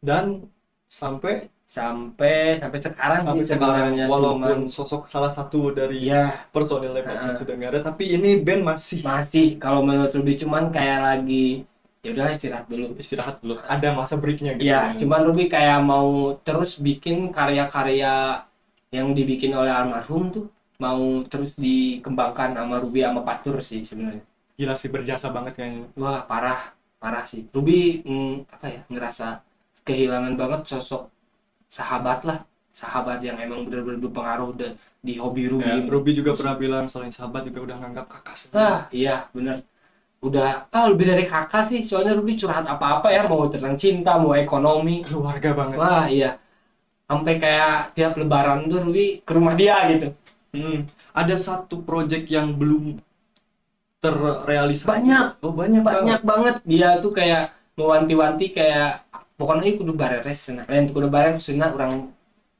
Dan sampai Sampai sampai sekarang sampai sih sekarang walaupun cuman- sosok salah satu dari Iya, personil Mapin Heeh. sudah nggak ada tapi ini band masih masih kalau menurut lebih cuman kayak lagi ya udah istirahat dulu istirahat dulu ada masa breaknya gitu Iya, cuman Ruby kayak mau terus bikin karya-karya yang dibikin oleh almarhum tuh mau terus dikembangkan sama Ruby sama Patur sih sebenarnya. gila sih berjasa banget kayaknya Wah parah, parah sih. Ruby mm, apa ya ngerasa kehilangan banget sosok sahabat lah, sahabat yang emang benar-benar berpengaruh de- di hobi Ruby. Ya. Ruby juga pernah bilang selain sahabat juga udah nganggap kakak sendiri Ah iya bener. Udah ah lebih dari kakak sih, soalnya Ruby curhat apa-apa ya mau tentang cinta, mau ekonomi. keluarga banget Wah iya. Sampai kayak tiap lebaran tuh Ruby ke rumah dia gitu. Hmm. ada satu project yang belum terrealisasi Banyak. oh banyak Banyak banget dia tuh kayak mewanti-wanti kayak pokoknya kudu bareres cenah. Lain kudu bareres cenah urang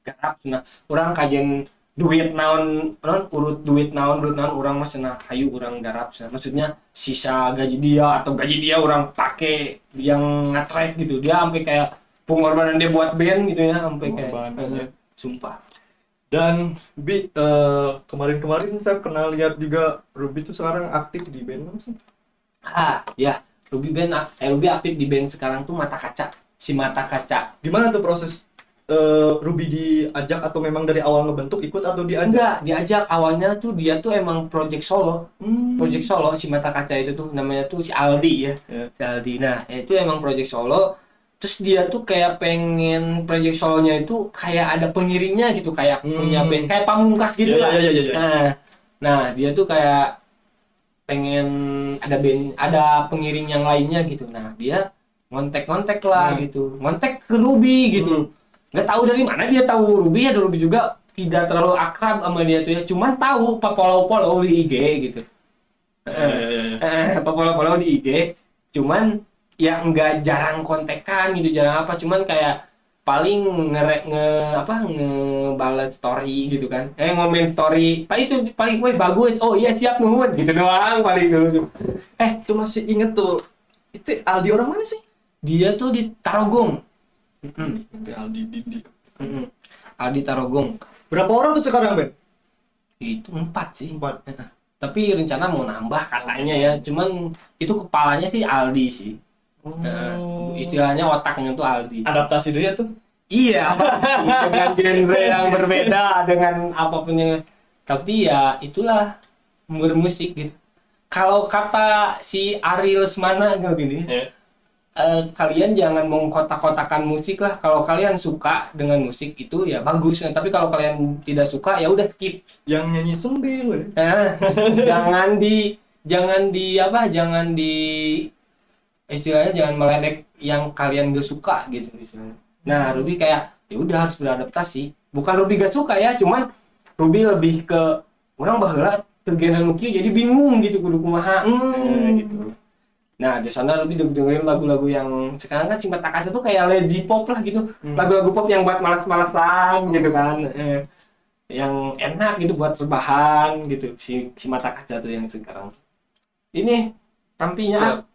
garap cenah. Urang kajian duit naon non urut duit naon urut naon urang mah cenah hayu urang garap cenah. Maksudnya sisa gaji dia atau gaji dia orang pakai yang nge gitu. Dia sampai kayak pengorbanan dia buat band gitu ya sampai kayak eh, sumpah. Dan Bi eh, kemarin-kemarin saya pernah lihat juga Ruby tuh sekarang aktif di band mana sih Ah, ya. Ruby band eh, Ruby aktif di band sekarang tuh mata kaca. Si mata kaca. gimana tuh proses eh, Ruby diajak atau memang dari awal ngebentuk ikut atau diajak Enggak, diajak awalnya tuh dia tuh emang project solo. Hmm. Project solo si mata kaca itu tuh namanya tuh si Aldi ya. Ya. Si Aldi. Nah, itu emang project solo. Terus dia tuh kayak pengen project solonya itu kayak ada pengiringnya gitu, kayak Hmm. punya band kayak pamungkas gitu Ya, lah. ya, ya, ya, ya. Nah, nah dia tuh kayak pengen ada band, ada pengiring yang lainnya gitu. Nah, dia ngontek-ngontek lah Hmm. gitu. Ngontek ke Ruby gitu. Nggak tahu dari mana dia tahu Ruby ya Ruby juga tidak terlalu akrab sama dia tuh ya. Cuman tahu papolo-polo di IG gitu. Ya, ya, ya. Eh, papolo-polo di IG. Cuman ya nggak jarang kontekan gitu, jarang apa. Cuman kayak paling nge, nge apa ngebales story gitu kan. Eh ngomen story paling itu paling gue bagus oh iya siap nuhun gitu doang paling dulu eh itu masih inget tuh itu Aldi orang mana sih? Dia tuh di Tarogong. Mm, itu Aldi Didi mm, Aldi Tarogong. Berapa orang tuh sekarang Ben? Itu empat sih. Empat. Tapi rencana mau nambah katanya ya cuman itu kepalanya sih Aldi sih Oh. Eh, istilahnya otaknya tuh Aldi. Adaptasi dia tuh? Iya. Dengan genre yang berbeda dengan apa pun yang tapi ya itulah bermusik gitu. Kalau kata si Ariel Lesmana gitu gini ya. eh, kalian jangan mengkotak-kotakan musik lah. Kalau kalian suka dengan musik itu ya bagus. Nah, tapi kalau kalian tidak suka ya udah skip. Yang nyanyi sembil ya. Nah, jangan di jangan di apa? Jangan di istilahnya jangan meledek yang kalian gak suka gitu istilahnya. Nah Ruby kayak ya udah harus beradaptasi. Bukan Ruby gak suka ya cuman Ruby lebih ke orang bahwa ke genre nuki jadi bingung gitu kudu kumaha. Hmm. Nah, gitu. Nah di sana Ruby denger- dengerin lagu-lagu yang sekarang kan Simpat Kaca tuh kayak lazy pop lah gitu. Hmm. lagu-lagu pop yang buat malas-malasan gitu kan Eh, yang enak gitu buat rebahan gitu si si mata kaca tuh yang sekarang. Ini tampinya Siap.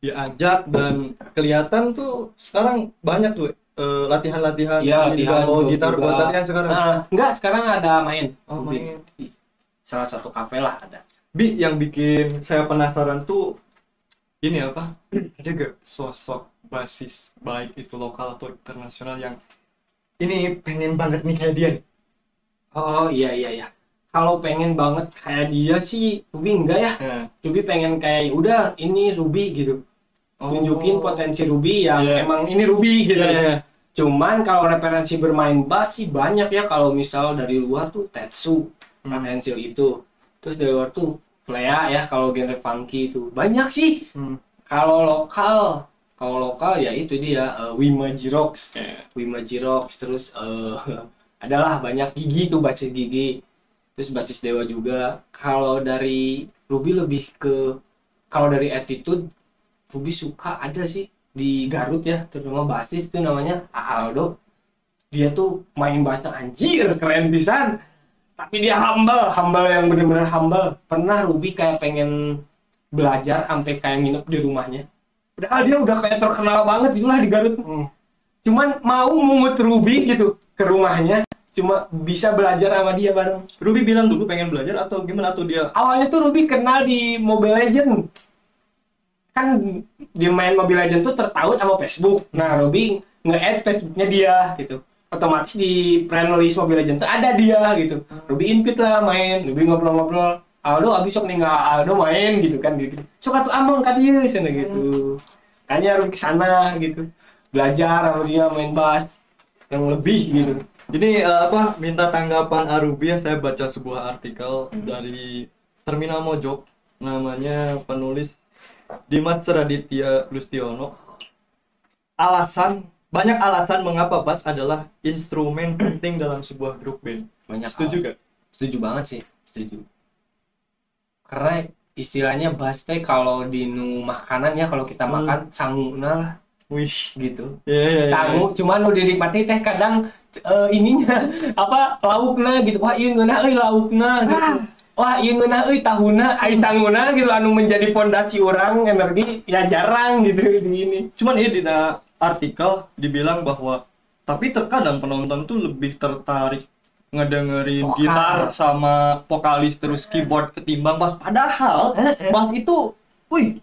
Diajak dan kelihatan tuh sekarang banyak tuh eh, latihan-latihan Iya, latihan bawa gitar juga. buat latihan sekarang. Nah, enggak sekarang ada main. Oh, main. salah satu kafe lah ada. Bi yang bikin saya penasaran tuh ini apa? Ada gak sosok basis baik itu lokal atau internasional yang ini pengen banget nih kayak dia nih. Oh iya iya iya. Kalau pengen banget kayak dia sih Ruby enggak ya? Nah, Ruby pengen kayak udah ini Ruby gitu tunjukin Oh. potensi Ruby yang Iya. emang ini Ruby gitu Iya, iya. Cuman kalau referensi bermain bass sih banyak ya kalau misal dari luar tuh Tetsu, Hmm. Itu. Terus dari luar tuh Flea ya kalau genre funky itu. Banyak sih. Hmm. Kalau lokal, kalau lokal ya itu dia eh, Wima Jirox. Kayak Wima Jirox terus eh adalah banyak gigi tuh basis gigi. Terus basis Dewa juga. Kalau dari Ruby lebih ke kalau dari attitude Ruby suka ada sih di Garut ya terutama basis itu namanya Aldo dia tuh main bassnya anjir keren pisan. Tapi dia humble humble yang bener-bener humble. Pernah Ruby kayak pengen belajar sampai kayak nginep di rumahnya. Padahal dia udah kayak terkenal banget gitulah di Garut. Hmm. cuman mau mungut Ruby gitu ke rumahnya cuma bisa belajar sama dia bareng. Ruby bilang dulu pengen belajar atau gimana atau dia? Awalnya tuh Ruby kenal di Mobile Legend kan dia main Mobile Legends tuh tertaut sama Facebook. Nah, Robby nge-add Facebooknya dia gitu. Otomatis di friend list Mobile Legends tuh ada dia gitu. Robby invite lah main, Robby ngobrol-ngobrol. Aldo abis sok nih Aldo main gitu kan gitu. Sok atuh among ka dieu sana gitu. Kayaknya Robby ke sana gitu. Belajar sama dia main bass yang lebih gitu. Jadi eh, apa minta tanggapan Arubi ya saya baca sebuah artikel dari Terminal Mojok namanya penulis Dimas Raditya Lustiono. Alasan banyak alasan mengapa bass adalah instrumen penting dalam sebuah grup band. Banyak Setuju gak? Setuju banget sih, setuju. Karena istilahnya bass teh kalau di nu makanan ya kalau kita Hmm. makan sanguna lah Wih, gitu. ya ya. Sangu, cuman nu dinikmati teh kadang eh, ininya apa laukna gitu. Wah, ieu ngeunah euy laukna gitu. Wah, ieu ngeunah euy tahuna ai sanguna gitu anu menjadi pondasi orang energi ya jarang gitu di ini. Cuman ini di artikel dibilang bahwa tapi terkadang penonton tuh lebih tertarik ngedengerin Vokal. gitar sama vokalis terus keyboard ketimbang bass. Padahal bass itu, wih,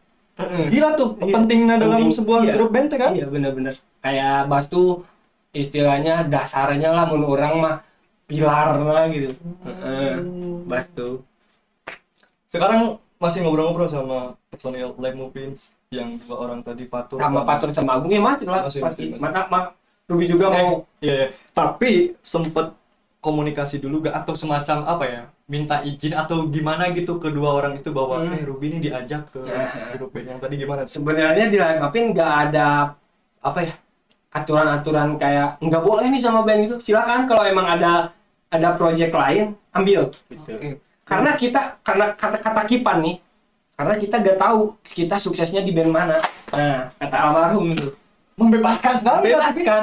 gila tuh Iya, pentingnya dalam penting. sebuah Iya. grup band kan. Iya bener-bener kayak bass tuh istilahnya dasarnya lah mun orang mah pilarnya gitu. Heeh. Bass tuh. Sekarang masih ngobrol-ngobrol sama personil Live Movins yang dua orang tadi Patur Sama Patur sama Agung ya masih lah. Masih, Masih. masih. Maka mak Ruby juga mau Iya, iya. tapi sempet komunikasi dulu gak atau semacam apa ya minta izin atau gimana gitu kedua orang itu bahwa Hmm. eh Ruby ini diajak ke grup band yang tadi gimana sebenarnya di upin nggak ada apa ya aturan-aturan kayak nggak boleh nih sama band itu silakan kalau emang ada ada project lain ambil. Gitu. Oke. karena kita karena kata-kata kipan nih karena kita nggak tahu kita suksesnya di band mana. Nah kata almarhum itu membebaskan sekali ya, bebaskan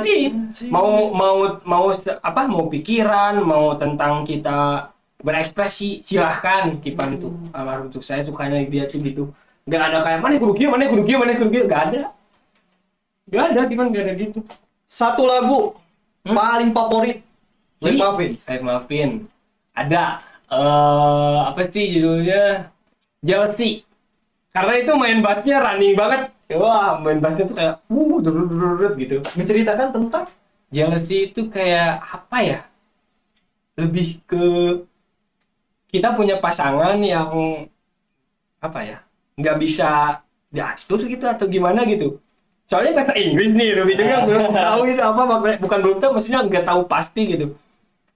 mau mau mau apa mau pikiran mau tentang kita berekspresi silahkan kipan itu. Almarhum tuh saya sukanya dia tuh gitu. Nggak ada kayak mana kudu kieu mana kudu kieu mana kudu kieu nggak ada. Nggak ada kipan nggak ada gitu. Satu lagu Hmm? paling favorit Ih, Muffins saya maafin ada eh apa sih judulnya? Jealousy karena itu main bassnya running banget. Wah main bassnya tuh kayak uh durut gitu. Menceritakan tentang jealousy itu kayak apa ya? Lebih ke kita punya pasangan yang apa ya? Nggak bisa diatur gitu atau gimana gitu. Soalnya bahasa Inggris nih Ruby. Juga belum tahu itu apa. Bukan belum tahu maksudnya nggak tahu pasti gitu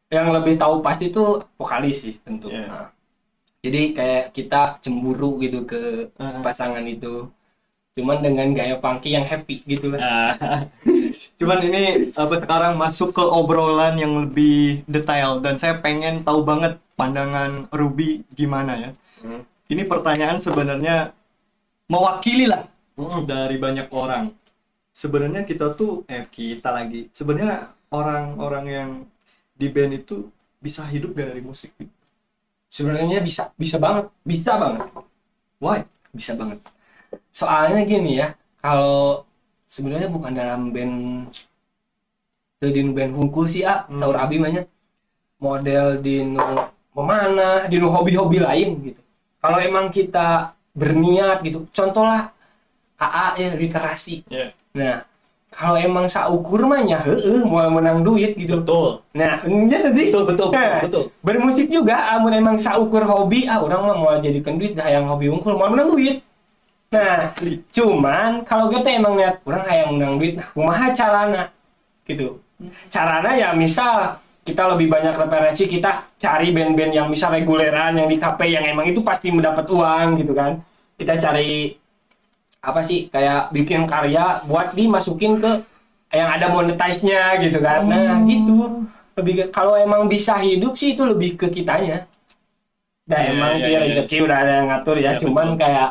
yang lebih tahu pasti itu vokalis sih tentu Iya. Nah, jadi kayak kita cemburu gitu ke Ah. pasangan itu cuman dengan gaya funky yang happy gitu lah cuman ini apa sekarang masuk ke obrolan yang lebih detail dan saya pengen tahu banget pandangan Ruby gimana ya Hmm. ini pertanyaan sebenarnya mewakili lah Mm-mm. dari banyak orang sebenarnya kita tuh eh kita lagi sebenarnya orang-orang yang di band itu bisa hidup gak dari musik? Sebenarnya bisa bisa banget bisa banget. Why? Bisa banget. Soalnya gini ya kalau sebenarnya bukan dalam band di band hungkul sih ah Hmm. saur abi banyak model di nu mana di nu hobi-hobi lain gitu. Kalau emang kita berniat gitu contoh lah AA ya literasi. Ya nah kalau emang saukur mah nya heeh mau menang duit gitu. Betul. Nah iya sih. Betul betul betul, Nah, betul. bermusik juga amun emang saukur hobi ah orang mah mau jadikan duit dah yang hobi unggul mau menang duit. Nah cuman kalau kita emang lihat orang hayang menang duit nah kumaha carana? Gitu. Carana ya misal kita lebih banyak referensi kita cari band-band yang misal reguleran yang di kafe yang emang itu pasti mendapat uang gitu kan. Kita cari apa sih kayak bikin karya buat dimasukin ke yang ada monetize-nya gitu kan. Nah gitu. Lebih ke, kalau emang bisa hidup sih itu lebih ke kitanya. Nah Iya, emang iya, sih iya. rezeki udah ada yang ngatur ya Iya, cuman betul. kayak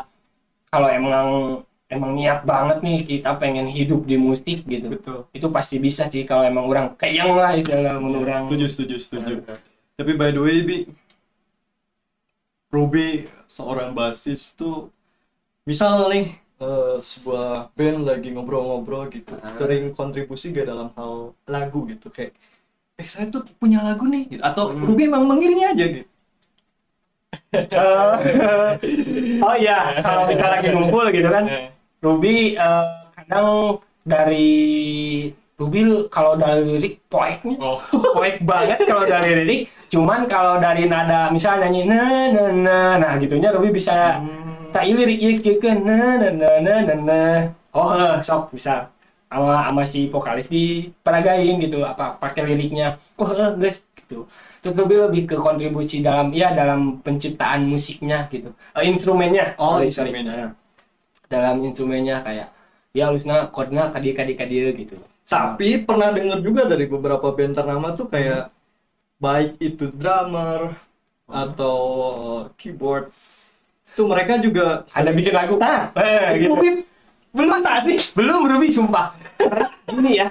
kalau emang emang niat banget nih kita pengen hidup di musik gitu betul. itu pasti bisa sih kalau emang orang kayak yang lah istilah menurut orang setuju setuju setuju. Tapi by the way bi Ruby seorang basis tuh misal nih eh, sebuah band lagi ngobrol-ngobrol gitu Ah. sering kontribusi gak dalam hal lagu gitu kayak eh saya tuh punya lagu nih gitu. atau Hmm. Ruby emang mengiringnya aja gitu oh iya kalau bisa lagi ngumpul gitu kan Ruby eh, kadang dari Ruby kalau dari lirik poeknya Oh. poek banget kalau dari lirik cuman kalau dari nada misalnya nyanyi na na na nah gitunya Ruby bisa tak lirik iya kieu keun, na na na na na na. Oh heh, sok bisa. Sama sama si vokalis di peragain gitu apa pakai liriknya. Oh heh, guys gitu. Terus Ruby lebih ke kontribusi dalam ya dalam penciptaan musiknya gitu. Eh, instrumennya. Oh, Sorry, sorry. instrumennya. dalam instrumennya kayak ya halusnya kodnya kadia kadia kadia gitu. Tapi pernah denger juga dari beberapa band ternama tuh kayak baik itu drummer atau keyboard itu mereka juga ada bikin lagu. Nah, eh, itu gitu. Ruby belum masa sih belum Ruby sumpah. Gini ya.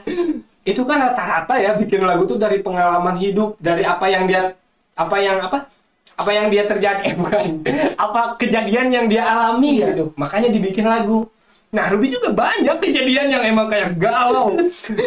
Itu kan rata-rata ya bikin lagu tuh dari pengalaman hidup dari apa yang dia apa yang apa? Apa yang dia terjadi eh bukan. Apa kejadian yang dia alami Iya. gitu. Makanya dibikin lagu. Nah Ruby juga banyak kejadian yang emang kayak galau.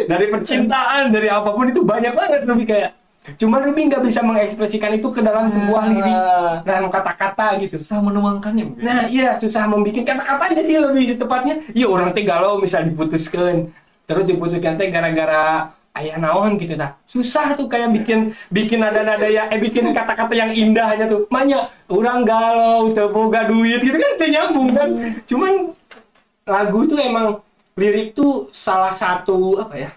Dari percintaan dari apa pun itu banyak banget Ruby kayak cuman Ruby nggak bisa mengekspresikan itu ke dalam sebuah lirik dalam kata-kata gitu susah menuangkannya mungkin. Nah iya susah membuat kata-katanya sih lebih tepatnya. Iya orang teh galau misal diputuskan, terus diputuskan teh gara-gara ayah naon gitu tak. Susah tuh kayak bikin bikin nada-nada ya, eh bikin kata-kata yang indahnya tuh. Makanya orang galau, teu boga duit gitu kan nyambung kan. Cuman lagu tuh emang lirik tuh salah satu apa ya?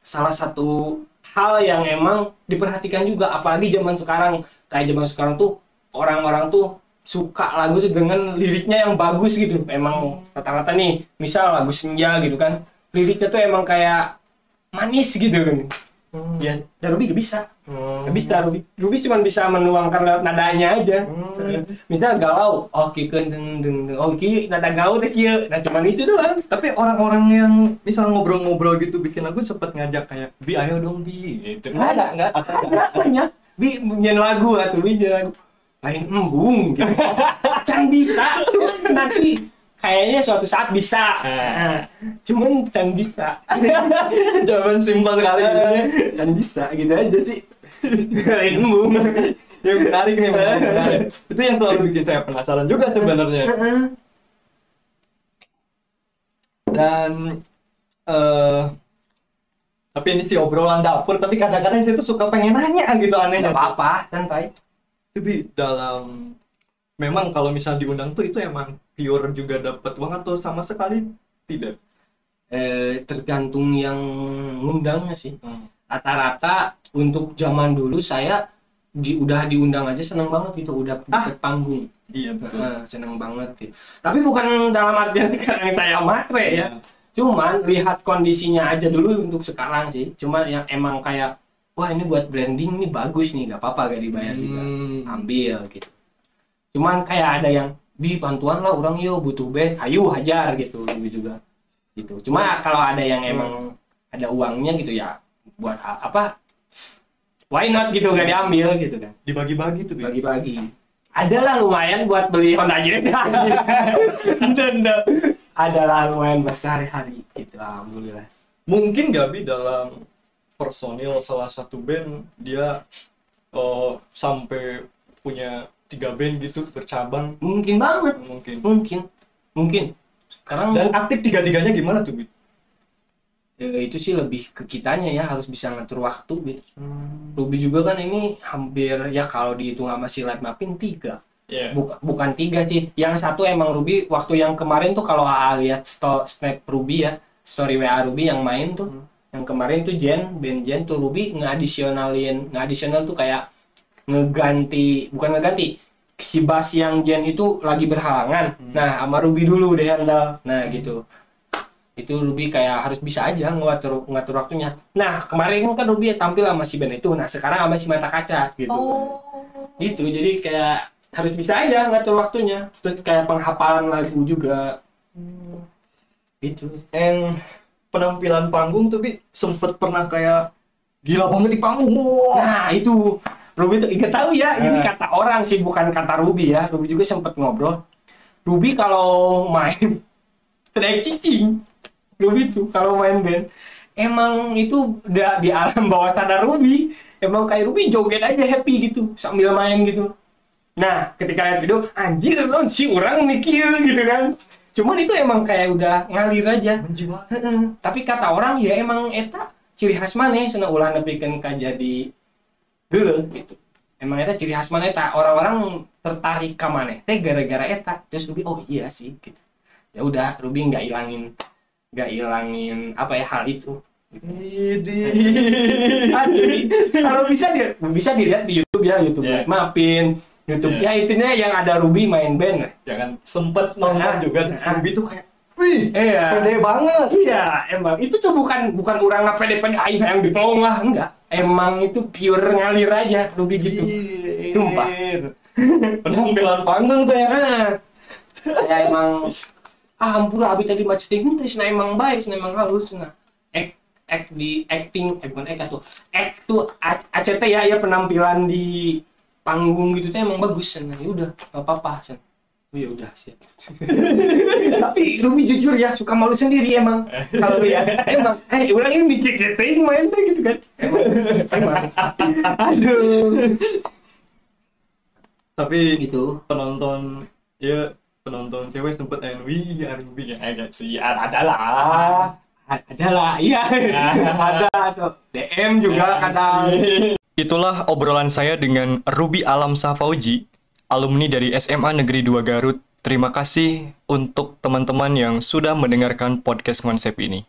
Salah satu hal yang emang diperhatikan juga apalagi zaman sekarang. Kayak zaman sekarang tuh orang-orang tuh suka lagu tuh dengan liriknya yang bagus gitu. Emang rata-rata nih misal lagu senja gitu kan liriknya tuh emang kayak manis gitu kan ya dan Ruby gak bisa. Gak bisa Ruby. Ruby cuma bisa menuangkan lewat nadanya aja. Misal galau oh ki deng deng deng oh ki nada galau teh kieu nah cuman itu doang. Tapi orang-orang yang misal ngobrol-ngobrol gitu bikin lagu sempet ngajak kayak bi ayo dong bi. Gitu. nggak ada nggak. Ada banyak bi nyanyi lagu atau bi nyanyi lagu. Lain embung gitu can bisa cuman nanti kayaknya suatu saat bisa. Nah, cuman can bisa. Jawaban simpel sekali. Gitu ya. can bisa gitu aja sih. Embung yang menarik nih menarik, menarik. itu yang selalu bikin saya penasaran juga sebenarnya. Dan eh tapi ini sih obrolan dapur tapi kadang-kadang saya tuh suka pengen nanya gitu anehnya. Nggak apa-apa santai. Tapi dalam memang kalau misal diundang tuh itu emang pure juga dapat uang atau sama sekali tidak eh, tergantung yang ngundangnya sih rata-rata untuk zaman dulu saya di, udah diundang aja seneng banget gitu udah dapet panggung iya betul Nah, seneng banget gitu. Tapi bukan dalam artian sekarang saya matre ya. Cuman lihat kondisinya aja dulu untuk sekarang sih. Cuman yang emang kayak wah ini buat branding ini bagus nih, nggak apa-apa gak dibayar juga. Hmm. Ambil gitu. Cuman kayak ada yang bi bantuan lah orang yo butuh bed, ayo hajar gitu gitu juga. Gitu. Cuma kalau ada yang emang ada uangnya gitu ya buat apa? Why not gitu nggak diambil gitu kan. Dibagi-bagi tuh bagi-bagi adalah lumayan buat beli Honda Jazz. Adalah lumayan buat sehari-hari gitu alhamdulillah. Mungkin gak bi dalam personil salah satu band dia eh, sampai punya tiga band gitu bercabang. Mungkin banget. Mungkin. Mungkin. Mungkin. Sekarang dan aktif tiga-tiganya gimana tuh bi eh, itu sih lebih ke kitanya ya harus bisa ngatur waktu gitu Ruby juga kan ini hampir ya kalau dihitung sama si live mapping tiga. Ya bukan bukan tiga sih. Yang satu emang Ruby waktu yang kemarin tuh kalau AA lihat sto- snap Ruby ya story WA Ruby yang main tuh yang kemarin tuh Jen band Jen tuh Ruby ngadditionalin ngadditional tuh kayak ngeganti bukan ngeganti si bass yang Jen itu lagi berhalangan. Nah sama Ruby dulu deh handle nah gitu. Itu Ruby kayak harus bisa aja ngatur ngatur waktunya. Nah kemarin kan Ruby tampil sama si band itu. Nah sekarang sama si mata kaca gitu. Gitu jadi kayak harus bisa aja ngatur waktunya. Terus kayak penghafalan lagu juga. Gitu. Yang penampilan panggung tuh bi sempet pernah kayak gila banget di panggung. Wah. nah itu Ruby tuh ingat tahu ya ini Eh. kata orang sih bukan kata Ruby ya. Ruby juga sempet ngobrol. Ruby kalau main teriak cicing. Ruby tuh kalau main band. Emang itu udah di alam bawah sadar Ruby. Emang kayak Ruby joget aja happy gitu sambil main gitu. Nah ketika lihat video anjir non si orang kieu," gitu kan. Cuman itu emang kayak udah ngalir aja. Menjiwa tapi kata orang ya emang eta ciri khas mana sana ulah nepikeun ka jadi geuleuh gitu. Emang eta ciri khas mana eta? Orang-orang tertarik ka maneh teh gara-gara eta. Terus Ruby oh iya sih gitu. Ya udah Ruby nggak ilangin nggak ilangin apa ya hal itu. Asli. kalau bisa di, bisa dilihat di YouTube ya YouTube. Black Mapin YouTube Iya. ya intinya yang ada Ruby main band. Jangan sempet nonton Nah, juga. Nah. Ruby tuh kayak wih iya. pede banget. Iya, emang. Itu tuh bukan bukan orang pede-pede aing yang dipelong lah, enggak. Emang itu pure ngalir aja, Ruby gitu. Sumpah. penampilan panggung tuh ya Nah, ya emang ah ampura abi tadi macet ting terus nah emang baik, nah emang halus nah. Act, act di acting, eh bukan act tuh. Act tuh A- ACT ya, ya penampilan di panggung gitu tuh emang bagus nah. Ya udah, enggak apa-apa. Sen. Oh ya udah siap. Tapi Ruby jujur ya suka malu sendiri emang. Kalau ya emang eh orang ini dikeketing main tuh gitu kan. Emang, emang. Aduh. tapi Gitu. penonton ya penonton cewek sempet yang wih ya Ruby ya agak sih ada lah. Ada lah, iya. ada. DM juga kadang. Itulah obrolan saya dengan Ruby Alam Safauji, alumni dari SMA Negeri 2 Garut. Terima kasih untuk teman-teman yang sudah mendengarkan podcast konsep ini.